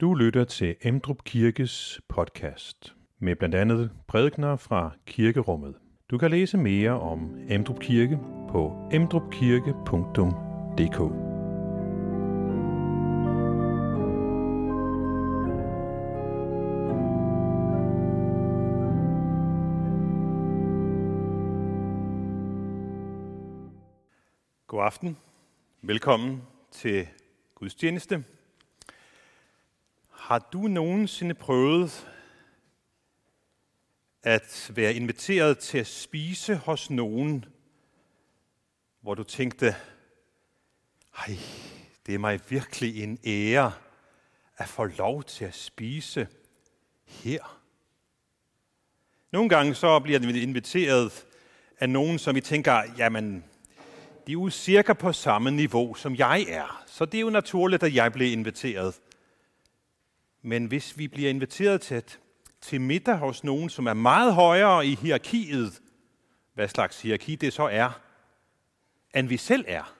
Du lytter til Emdrup Kirkes podcast med blandt andet prædikner fra kirkerummet. Du kan læse mere om Emdrup Kirke på emdrupkirke.dk. God aften. Velkommen til gudstjeneste. Har du nogensinde prøvet at være inviteret til at spise hos nogen, hvor du tænkte, hej, det er mig virkelig en ære at få lov til at spise her. Nogle gange så bliver vi inviteret af nogen, som vi tænker, jamen, de er jo cirka på samme niveau, som jeg er. Så det er jo naturligt, at jeg bliver inviteret. Men hvis vi bliver inviteret til, at, til middag hos nogen, som er meget højere i hierarkiet, hvad slags hierarki det så er, end vi selv er,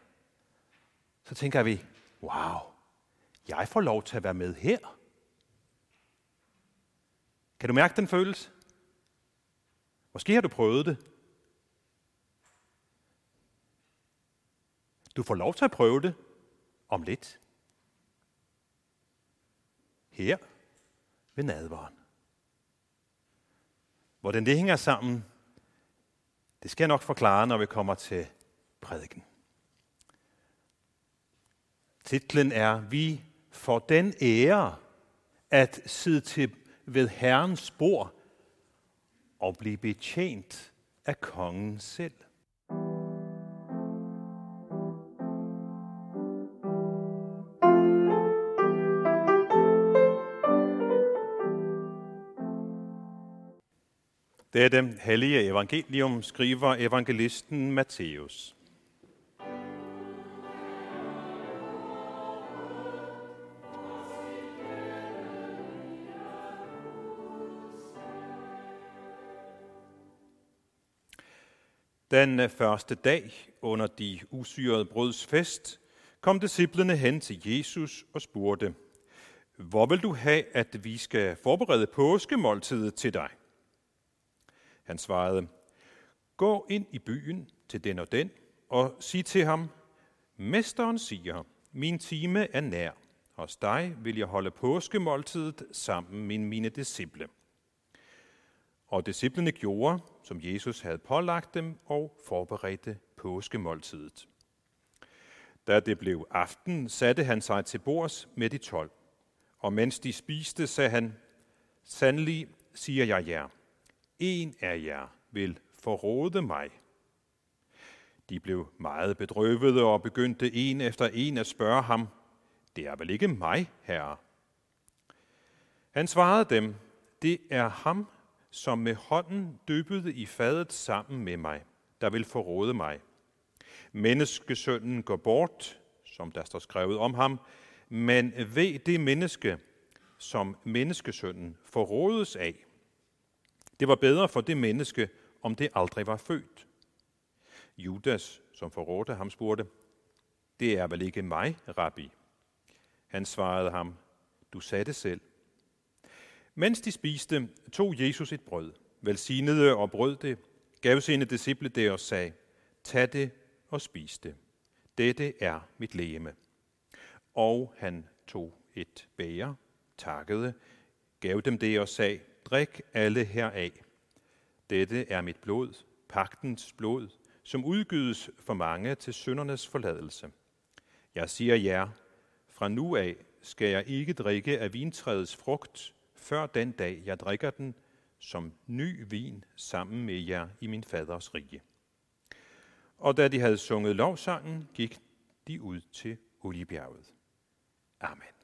så tænker vi, wow, jeg får lov til at være med her. Kan du mærke den følelse? Måske har du prøvet det. Du får lov til at prøve det om lidt her ved nadvaren. Hvordan det hænger sammen, det skal jeg nok forklare, når vi kommer til prædiken. Titlen er, vi får den ære at sidde til ved Herrens bord og blive betjent af kongen selv. Dette hellige evangelium skriver evangelisten Matthæus. Den første dag under de usyrede brøds fest kom disciplene hen til Jesus og spurgte, Hvor vil du have, at vi skal forberede påskemåltidet til dig? Han svarede, Gå ind i byen til den og den, og sig til ham, Mesteren siger, min time er nær. Hos dig vil jeg holde påskemåltidet sammen med mine disciple. Og disciplene gjorde, som Jesus havde pålagt dem, og forberedte påskemåltidet. Da det blev aften, satte han sig til bords med de tolv. Og mens de spiste, sagde han, Sandelig siger jeg jer, en af jer vil forråde mig. De blev meget bedrøvede og begyndte en efter en at spørge ham, det er vel ikke mig, herre? Han svarede dem, det er ham, som med hånden dyppede i fadet sammen med mig, der vil forråde mig. Menneskesønnen går bort, som der står skrevet om ham, men ved det menneske, som menneskesønnen forrådes af. Det var bedre for det menneske, om det aldrig var født. Judas, som forrådte ham, spurgte, det er vel ikke mig, rabbi? Han svarede ham, du sagde det selv. Mens de spiste, tog Jesus et brød, velsignede og brød det, gav sine disciple det og sagde, tag det og spis det. Dette er mit lægeme. Og han tog et bæger, takkede, gav dem det og sagde, Drik alle heraf. Dette er mit blod, pagtens blod, som udgydes for mange til syndernes forladelse. Jeg siger jer, fra nu af skal jeg ikke drikke af vintræets frugt, før den dag jeg drikker den som ny vin sammen med jer i min faders rige. Og da de havde sunget lovsangen, gik de ud til Oliebjerget. Amen.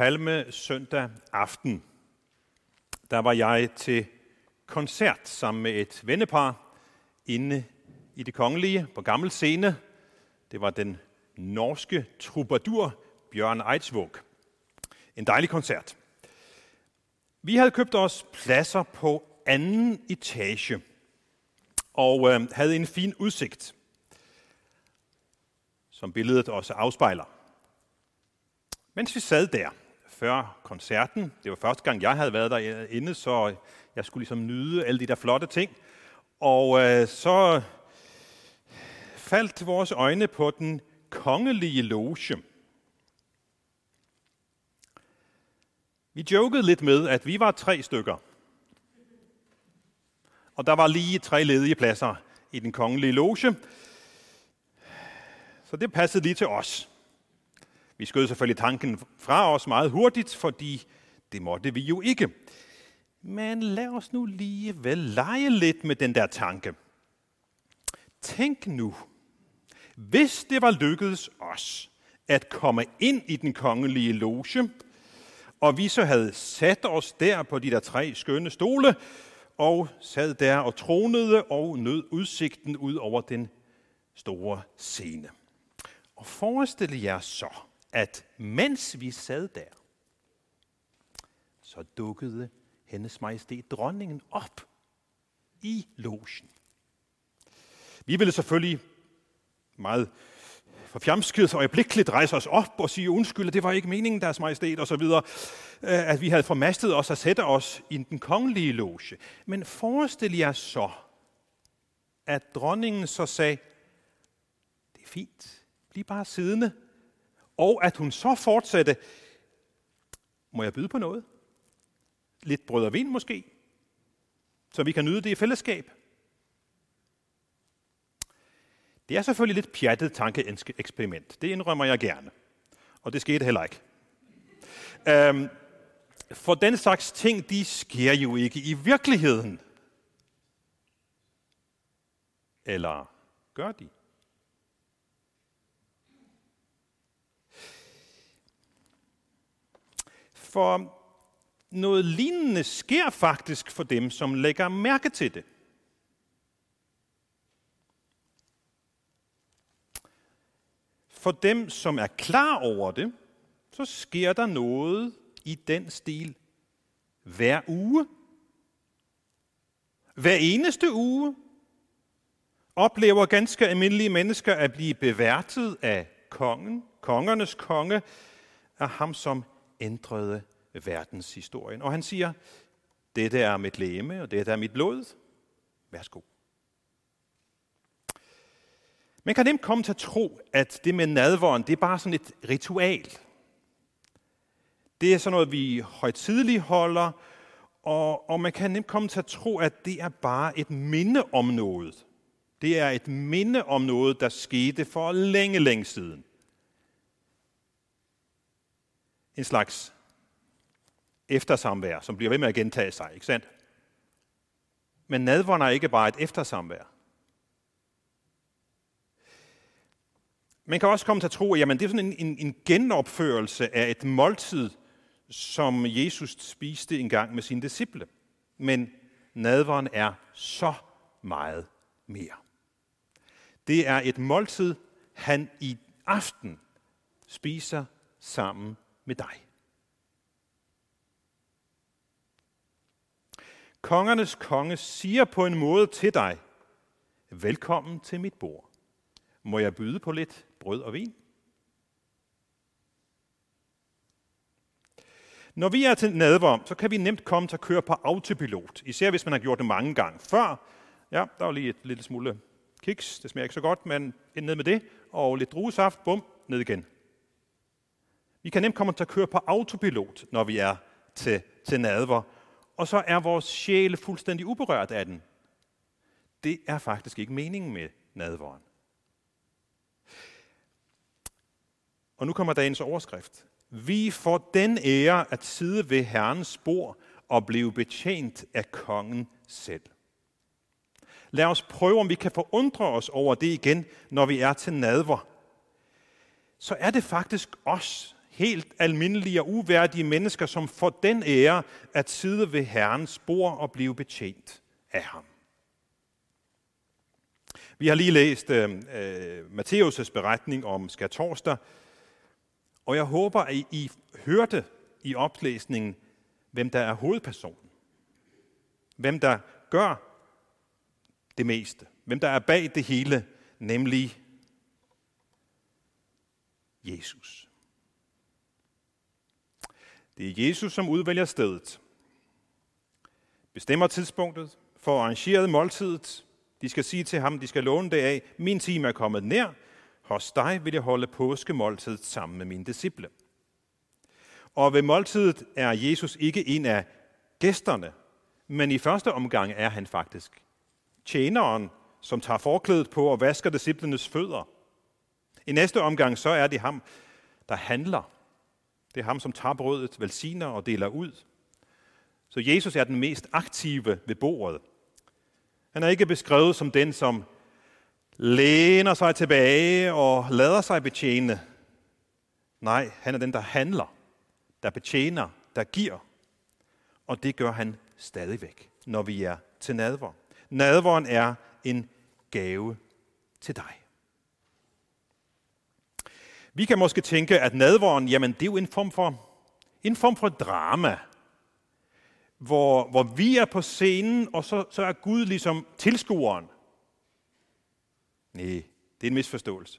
Palme søndag aften, der var jeg til koncert sammen med et vennepar inde i det kongelige på gammel scene. Det var den norske troubadour Bjørn Eidsvåg. En dejlig koncert. Vi havde købt os pladser på anden etage og øh, havde en fin udsigt, som billedet også afspejler. Mens vi sad der før koncerten, det var første gang, jeg havde været derinde, så jeg skulle ligesom nyde alle de der flotte ting, og øh, så faldt vores øjne på den kongelige loge. Vi jokede lidt med, at vi var tre stykker. Og der var lige tre ledige pladser i den kongelige loge. Så det passede lige til os. Vi skød selvfølgelig tanken fra os meget hurtigt, fordi det måtte vi jo ikke. Men lad os nu lige vel lege lidt med den der tanke. Tænk nu, hvis det var lykkedes os at komme ind i den kongelige loge, og vi så havde sat os der på de der tre skønne stole, og sad der og tronede og nød udsigten ud over den store scene. Og forestil jer så, at mens vi sad der, så dukkede hendes majestæt dronningen op i logen. Vi ville selvfølgelig meget forfjamsket og øjeblikkeligt rejse os op og sige undskyld, det var ikke meningen, deres majestæt og så videre, at vi havde formastet os at sætte os i den kongelige loge. Men forestil jer så, at dronningen så sagde, det er fint, bliv bare siddende, og at hun så fortsatte, må jeg byde på noget? Lidt brød og vin måske, så vi kan nyde det i fællesskab. Det er selvfølgelig lidt pjattet tankeeksperiment. Det indrømmer jeg gerne. Og det skete heller ikke. Øhm, for den slags ting, de sker jo ikke i virkeligheden. Eller gør de? For noget lignende sker faktisk for dem, som lægger mærke til det. For dem, som er klar over det, så sker der noget i den stil hver uge. Hver eneste uge oplever ganske almindelige mennesker at blive beværtet af kongen, kongernes konge, af ham, som ændrede verdenshistorien. Og han siger, dette er mit læme, og dette er mit blod. Værsgo. Man kan nemt komme til at tro, at det med nadvåren, det er bare sådan et ritual. Det er sådan noget, vi højtidligt holder, og, og man kan nemt komme til at tro, at det er bare et minde om noget. Det er et minde om noget, der skete for længe, længe siden. En slags eftersamvær, som bliver ved med at gentage sig, ikke sandt? Men nadvånd er ikke bare et eftersamvær. Man kan også komme til at tro, at jamen, det er sådan en, en, en genopførelse af et måltid, som Jesus spiste en gang med sine disciple. Men nadveren er så meget mere. Det er et måltid, han i aften spiser sammen med dig. Kongernes konge siger på en måde til dig, velkommen til mit bord. Må jeg byde på lidt brød og vin? Når vi er til nadver, så kan vi nemt komme til at køre på autopilot, især hvis man har gjort det mange gange før. Ja, der var lige et lille smule kiks, det smager ikke så godt, men ind ned med det, og lidt druesaft, bum, ned igen. Vi kan nemt komme til at køre på autopilot, når vi er til, til nadver, og så er vores sjæl fuldstændig uberørt af den. Det er faktisk ikke meningen med nadveren. Og nu kommer dagens overskrift. Vi får den ære at sidde ved Herrens bord og blive betjent af kongen selv. Lad os prøve, om vi kan forundre os over det igen, når vi er til nadver. Så er det faktisk os, helt almindelige og uværdige mennesker, som får den ære at sidde ved Herrens bord og blive betjent af ham. Vi har lige læst øh, øh, uh, Matthæus' beretning om skærtorsdag, og jeg håber, at I hørte i oplæsningen, hvem der er hovedpersonen. Hvem der gør det meste. Hvem der er bag det hele, nemlig Jesus. Det er Jesus, som udvælger stedet, bestemmer tidspunktet, får arrangeret måltidet. De skal sige til ham, de skal låne det af. Min time er kommet nær. Hos dig vil jeg holde påskemåltidet sammen med mine disciple. Og ved måltidet er Jesus ikke en af gæsterne, men i første omgang er han faktisk tjeneren, som tager forklædet på og vasker disciplenes fødder. I næste omgang så er det ham, der handler. Det er ham, som tager brødet, velsigner og deler ud. Så Jesus er den mest aktive ved bordet. Han er ikke beskrevet som den, som læner sig tilbage og lader sig betjene. Nej, han er den, der handler, der betjener, der giver. Og det gør han stadigvæk, når vi er til nadver. Nadveren er en gave til dig. Vi kan måske tænke, at nadveren, jamen det er jo en form for, en form for drama, hvor, hvor vi er på scenen, og så, så er Gud ligesom tilskueren. Nej, det er en misforståelse.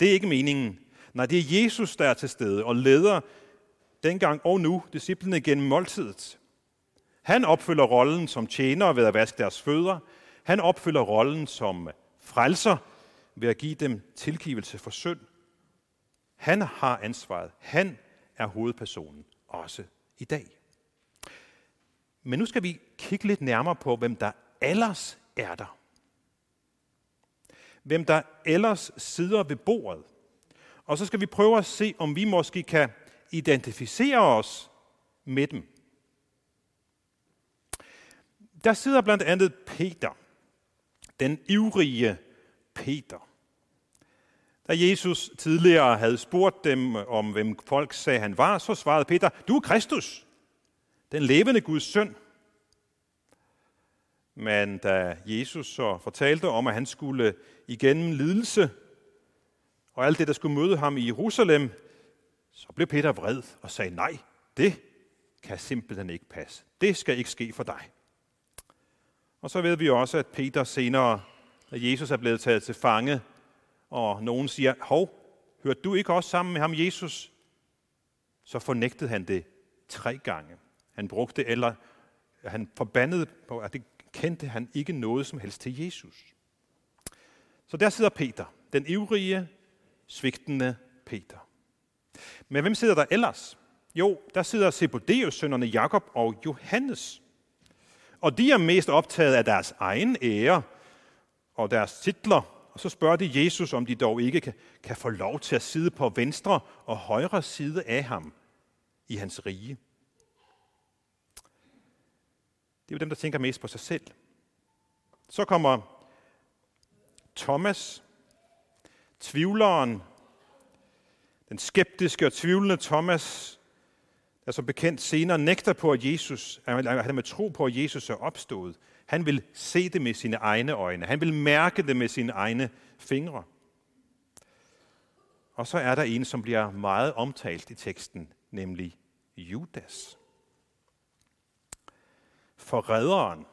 Det er ikke meningen. Nej, det er Jesus, der er til stede og leder dengang og nu disciplene gennem måltidet. Han opfylder rollen som tjener ved at vaske deres fødder. Han opfylder rollen som frelser ved at give dem tilgivelse for synd. Han har ansvaret. Han er hovedpersonen også i dag. Men nu skal vi kigge lidt nærmere på, hvem der ellers er der. Hvem der ellers sidder ved bordet. Og så skal vi prøve at se, om vi måske kan identificere os med dem. Der sidder blandt andet Peter, den ivrige Peter. Da Jesus tidligere havde spurgt dem om, hvem folk sagde, han var, så svarede Peter, du er Kristus, den levende Guds søn. Men da Jesus så fortalte om, at han skulle igennem lidelse og alt det, der skulle møde ham i Jerusalem, så blev Peter vred og sagde, nej, det kan simpelthen ikke passe. Det skal ikke ske for dig. Og så ved vi også, at Peter senere, da Jesus er blevet taget til fange, og nogen siger, hov, hørte du ikke også sammen med ham, Jesus? Så fornægtede han det tre gange. Han brugte, eller han forbandede på, at det kendte han ikke noget som helst til Jesus. Så der sidder Peter, den ivrige, svigtende Peter. Men hvem sidder der ellers? Jo, der sidder Zebedeus sønnerne Jakob og Johannes. Og de er mest optaget af deres egen ære og deres titler. Og så spørger de Jesus, om de dog ikke kan, kan få lov til at sidde på venstre og højre side af ham i hans rige. Det er jo dem, der tænker mest på sig selv. Så kommer Thomas, tvivleren, den skeptiske og tvivlende Thomas, der som bekendt senere nægter på, at Jesus, han med tro på, at Jesus er opstået. Han vil se det med sine egne øjne. Han vil mærke det med sine egne fingre. Og så er der en, som bliver meget omtalt i teksten, nemlig Judas forræderen.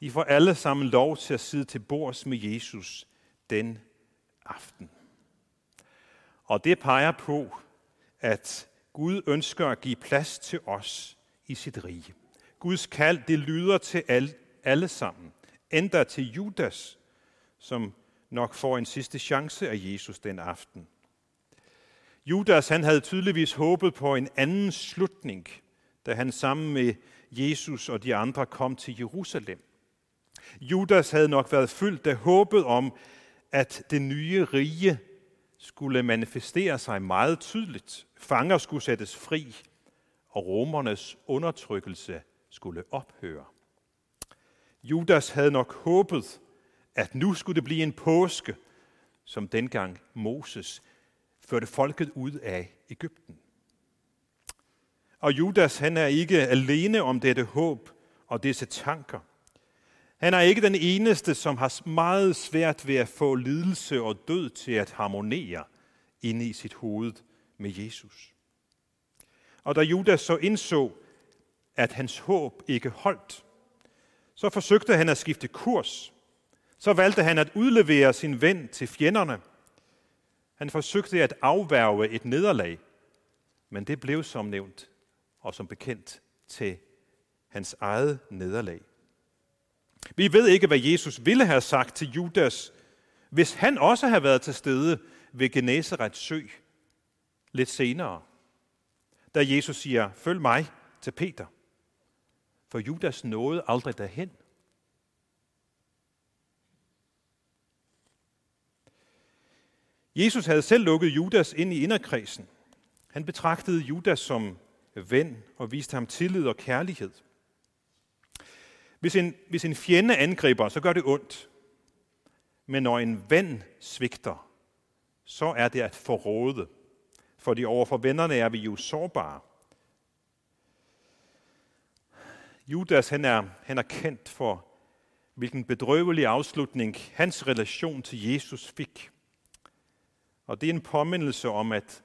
De får alle sammen lov til at sidde til bords med Jesus den aften. Og det peger på, at Gud ønsker at give plads til os i sit rige. Guds kald, det lyder til alle, alle sammen. Endda til Judas, som nok får en sidste chance af Jesus den aften. Judas han havde tydeligvis håbet på en anden slutning da han sammen med Jesus og de andre kom til Jerusalem. Judas havde nok været fyldt af håbet om, at det nye rige skulle manifestere sig meget tydeligt. Fanger skulle sættes fri, og romernes undertrykkelse skulle ophøre. Judas havde nok håbet, at nu skulle det blive en påske, som dengang Moses førte folket ud af Ægypten. Og Judas, han er ikke alene om dette håb og disse tanker. Han er ikke den eneste, som har meget svært ved at få lidelse og død til at harmonere inde i sit hoved med Jesus. Og da Judas så indså, at hans håb ikke holdt, så forsøgte han at skifte kurs. Så valgte han at udlevere sin ven til fjenderne. Han forsøgte at afværge et nederlag, men det blev som nævnt og som bekendt til hans eget nederlag. Vi ved ikke, hvad Jesus ville have sagt til Judas, hvis han også havde været til stede ved Genesarets sø lidt senere, da Jesus siger, følg mig til Peter. For Judas nåede aldrig derhen. Jesus havde selv lukket Judas ind i inderkredsen. Han betragtede Judas som ven og viste ham tillid og kærlighed. Hvis en, hvis en fjende angriber, så gør det ondt. Men når en ven svigter, så er det at forråde. Fordi overfor vennerne er vi jo sårbare. Judas han er, han er kendt for, hvilken bedrøvelig afslutning hans relation til Jesus fik. Og det er en påmindelse om, at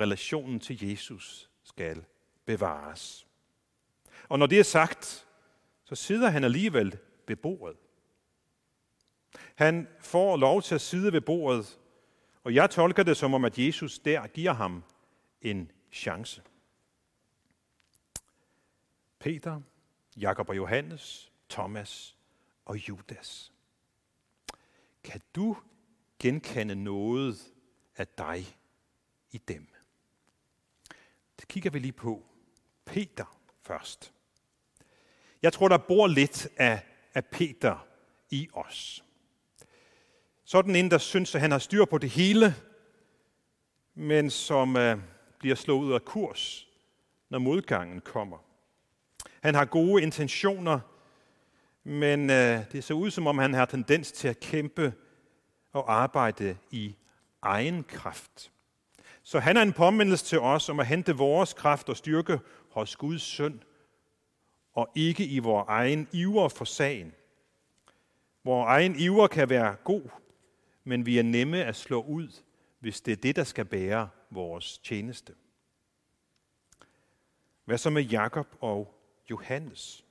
relationen til Jesus skal bevares. Og når det er sagt, så sidder han alligevel ved bordet. Han får lov til at sidde ved bordet, og jeg tolker det som om, at Jesus der giver ham en chance. Peter, Jakob og Johannes, Thomas og Judas. Kan du genkende noget af dig i dem? Det kigger vi lige på. Peter først. Jeg tror, der bor lidt af, af Peter i os. Sådan en, der synes, at han har styr på det hele, men som øh, bliver slået ud af kurs, når modgangen kommer. Han har gode intentioner, men øh, det ser ud, som om han har tendens til at kæmpe og arbejde i egen kraft. Så han er en påmindelse til os om at hente vores kraft og styrke hos Guds søn, og ikke i vores egen iver for sagen. Vores egen iver kan være god, men vi er nemme at slå ud, hvis det er det, der skal bære vores tjeneste. Hvad så med Jakob og Johannes?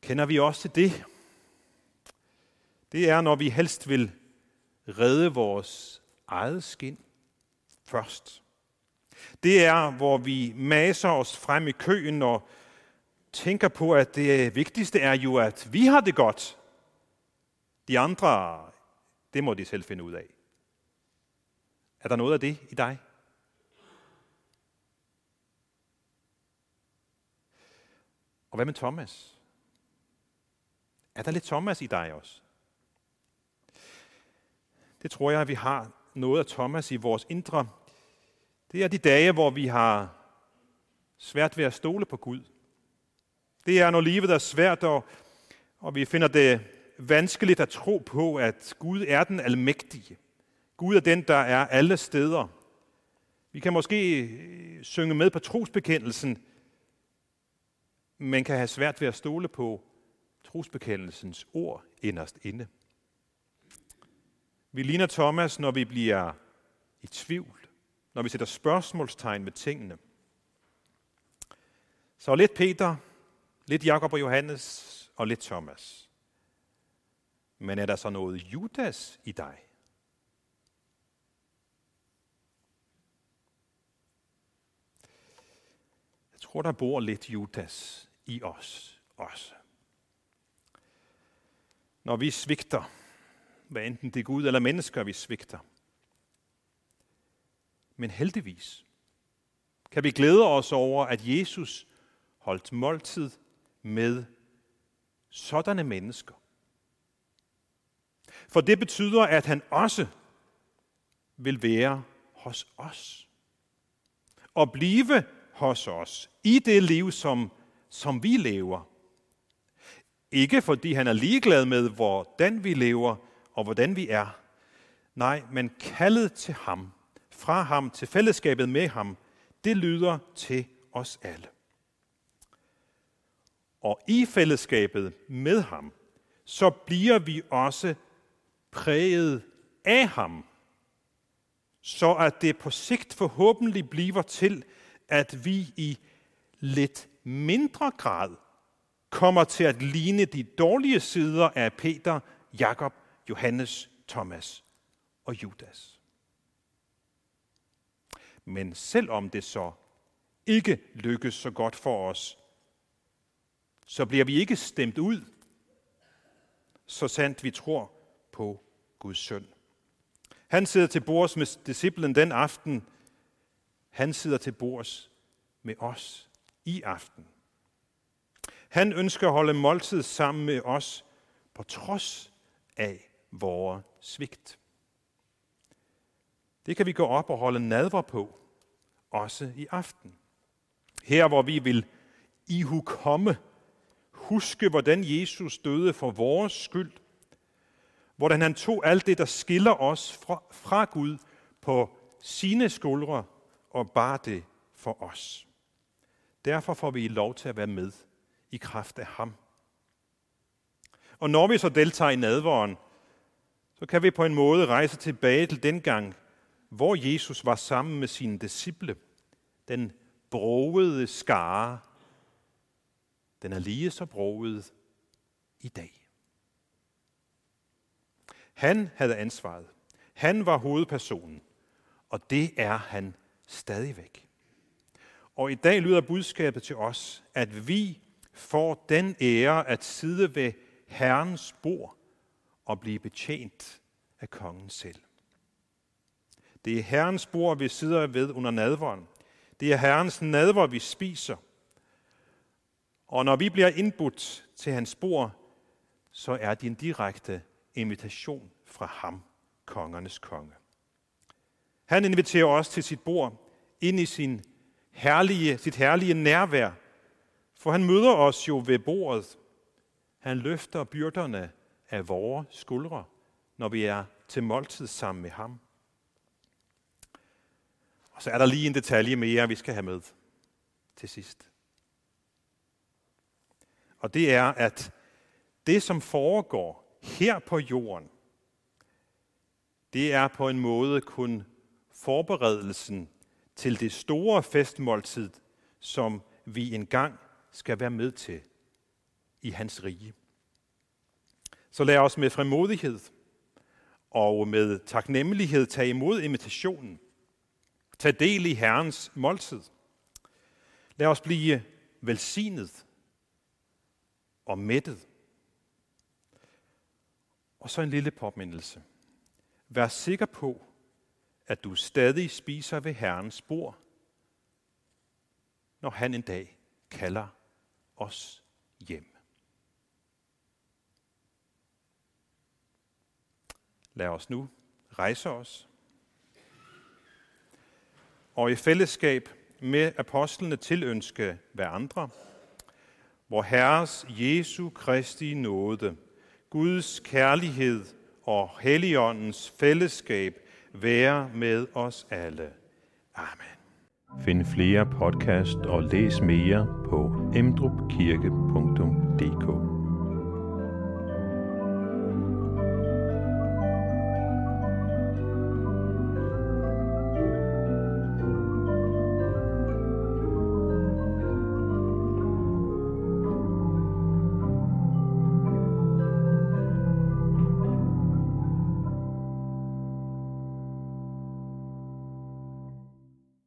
Kender vi også til det? Det er, når vi helst vil redde vores eget skin først. Det er, hvor vi maser os frem i køen og tænker på, at det vigtigste er jo, at vi har det godt. De andre, det må de selv finde ud af. Er der noget af det i dig? Og hvad med Thomas? Er der lidt Thomas i dig også? Det tror jeg, at vi har noget af Thomas i vores indre. Det er de dage, hvor vi har svært ved at stole på Gud. Det er, når livet er svært, og, og vi finder det vanskeligt at tro på, at Gud er den almægtige. Gud er den, der er alle steder. Vi kan måske synge med på trosbekendelsen, men kan have svært ved at stole på trosbekendelsens ord inderst inde. Vi ligner Thomas, når vi bliver i tvivl, når vi sætter spørgsmålstegn med tingene. Så lidt Peter, lidt Jakob og Johannes og lidt Thomas. Men er der så noget Judas i dig? Jeg tror, der bor lidt Judas i os også. Når vi svigter, hvad enten det er Gud eller mennesker, vi svigter. Men heldigvis kan vi glæde os over, at Jesus holdt måltid med sådanne mennesker. For det betyder, at han også vil være hos os. Og blive hos os i det liv, som, som vi lever. Ikke fordi han er ligeglad med, hvordan vi lever, og hvordan vi er. Nej, men kaldet til ham, fra ham til fællesskabet med ham, det lyder til os alle. Og i fællesskabet med ham, så bliver vi også præget af ham, så at det på sigt forhåbentlig bliver til, at vi i lidt mindre grad kommer til at ligne de dårlige sider af Peter, Jakob, Johannes, Thomas og Judas. Men selvom det så ikke lykkes så godt for os, så bliver vi ikke stemt ud, så sandt vi tror på Guds søn. Han sidder til bords med disciplen den aften. Han sidder til bords med os i aften. Han ønsker at holde måltid sammen med os på trods af vores svigt. Det kan vi gå op og holde nadver på, også i aften. Her hvor vi vil ihukomme, huske hvordan Jesus døde for vores skyld, hvordan han tog alt det, der skiller os fra, fra Gud på sine skuldre og bar det for os. Derfor får vi lov til at være med i kraft af ham. Og når vi så deltager i nadvåren, så kan vi på en måde rejse tilbage til den gang, hvor Jesus var sammen med sine disciple. Den broede skare, den er lige så broet i dag. Han havde ansvaret. Han var hovedpersonen, og det er han stadigvæk. Og i dag lyder budskabet til os, at vi får den ære at sidde ved Herrens bord og blive betjent af kongen selv. Det er Herrens bord, vi sidder ved under nadvåren. Det er Herrens nadver, vi spiser. Og når vi bliver indbudt til hans bord, så er det en direkte invitation fra ham, kongernes konge. Han inviterer os til sit bord, ind i sin herlige, sit herlige nærvær, for han møder os jo ved bordet. Han løfter byrderne af vores skuldre, når vi er til måltid sammen med ham. Og så er der lige en detalje mere, vi skal have med til sidst. Og det er, at det, som foregår her på jorden, det er på en måde kun forberedelsen til det store festmåltid, som vi engang skal være med til i hans rige. Så lad os med frimodighed og med taknemmelighed tage imod invitationen. Tag del i Herrens måltid. Lad os blive velsignet og mættet. Og så en lille påmindelse. Vær sikker på, at du stadig spiser ved Herrens bord, når han en dag kalder os hjem. Lad os nu rejse os og i fællesskab med apostlene tilønske hverandre, hvor Herres Jesu Kristi nåde, Guds kærlighed og Helligåndens fællesskab være med os alle. Amen. Find flere podcast og læs mere på emdrupkirke.dk